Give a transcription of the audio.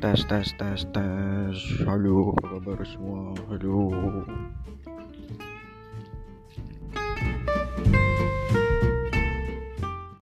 tes tes tes tes. Halo apa kabar semua? Halo.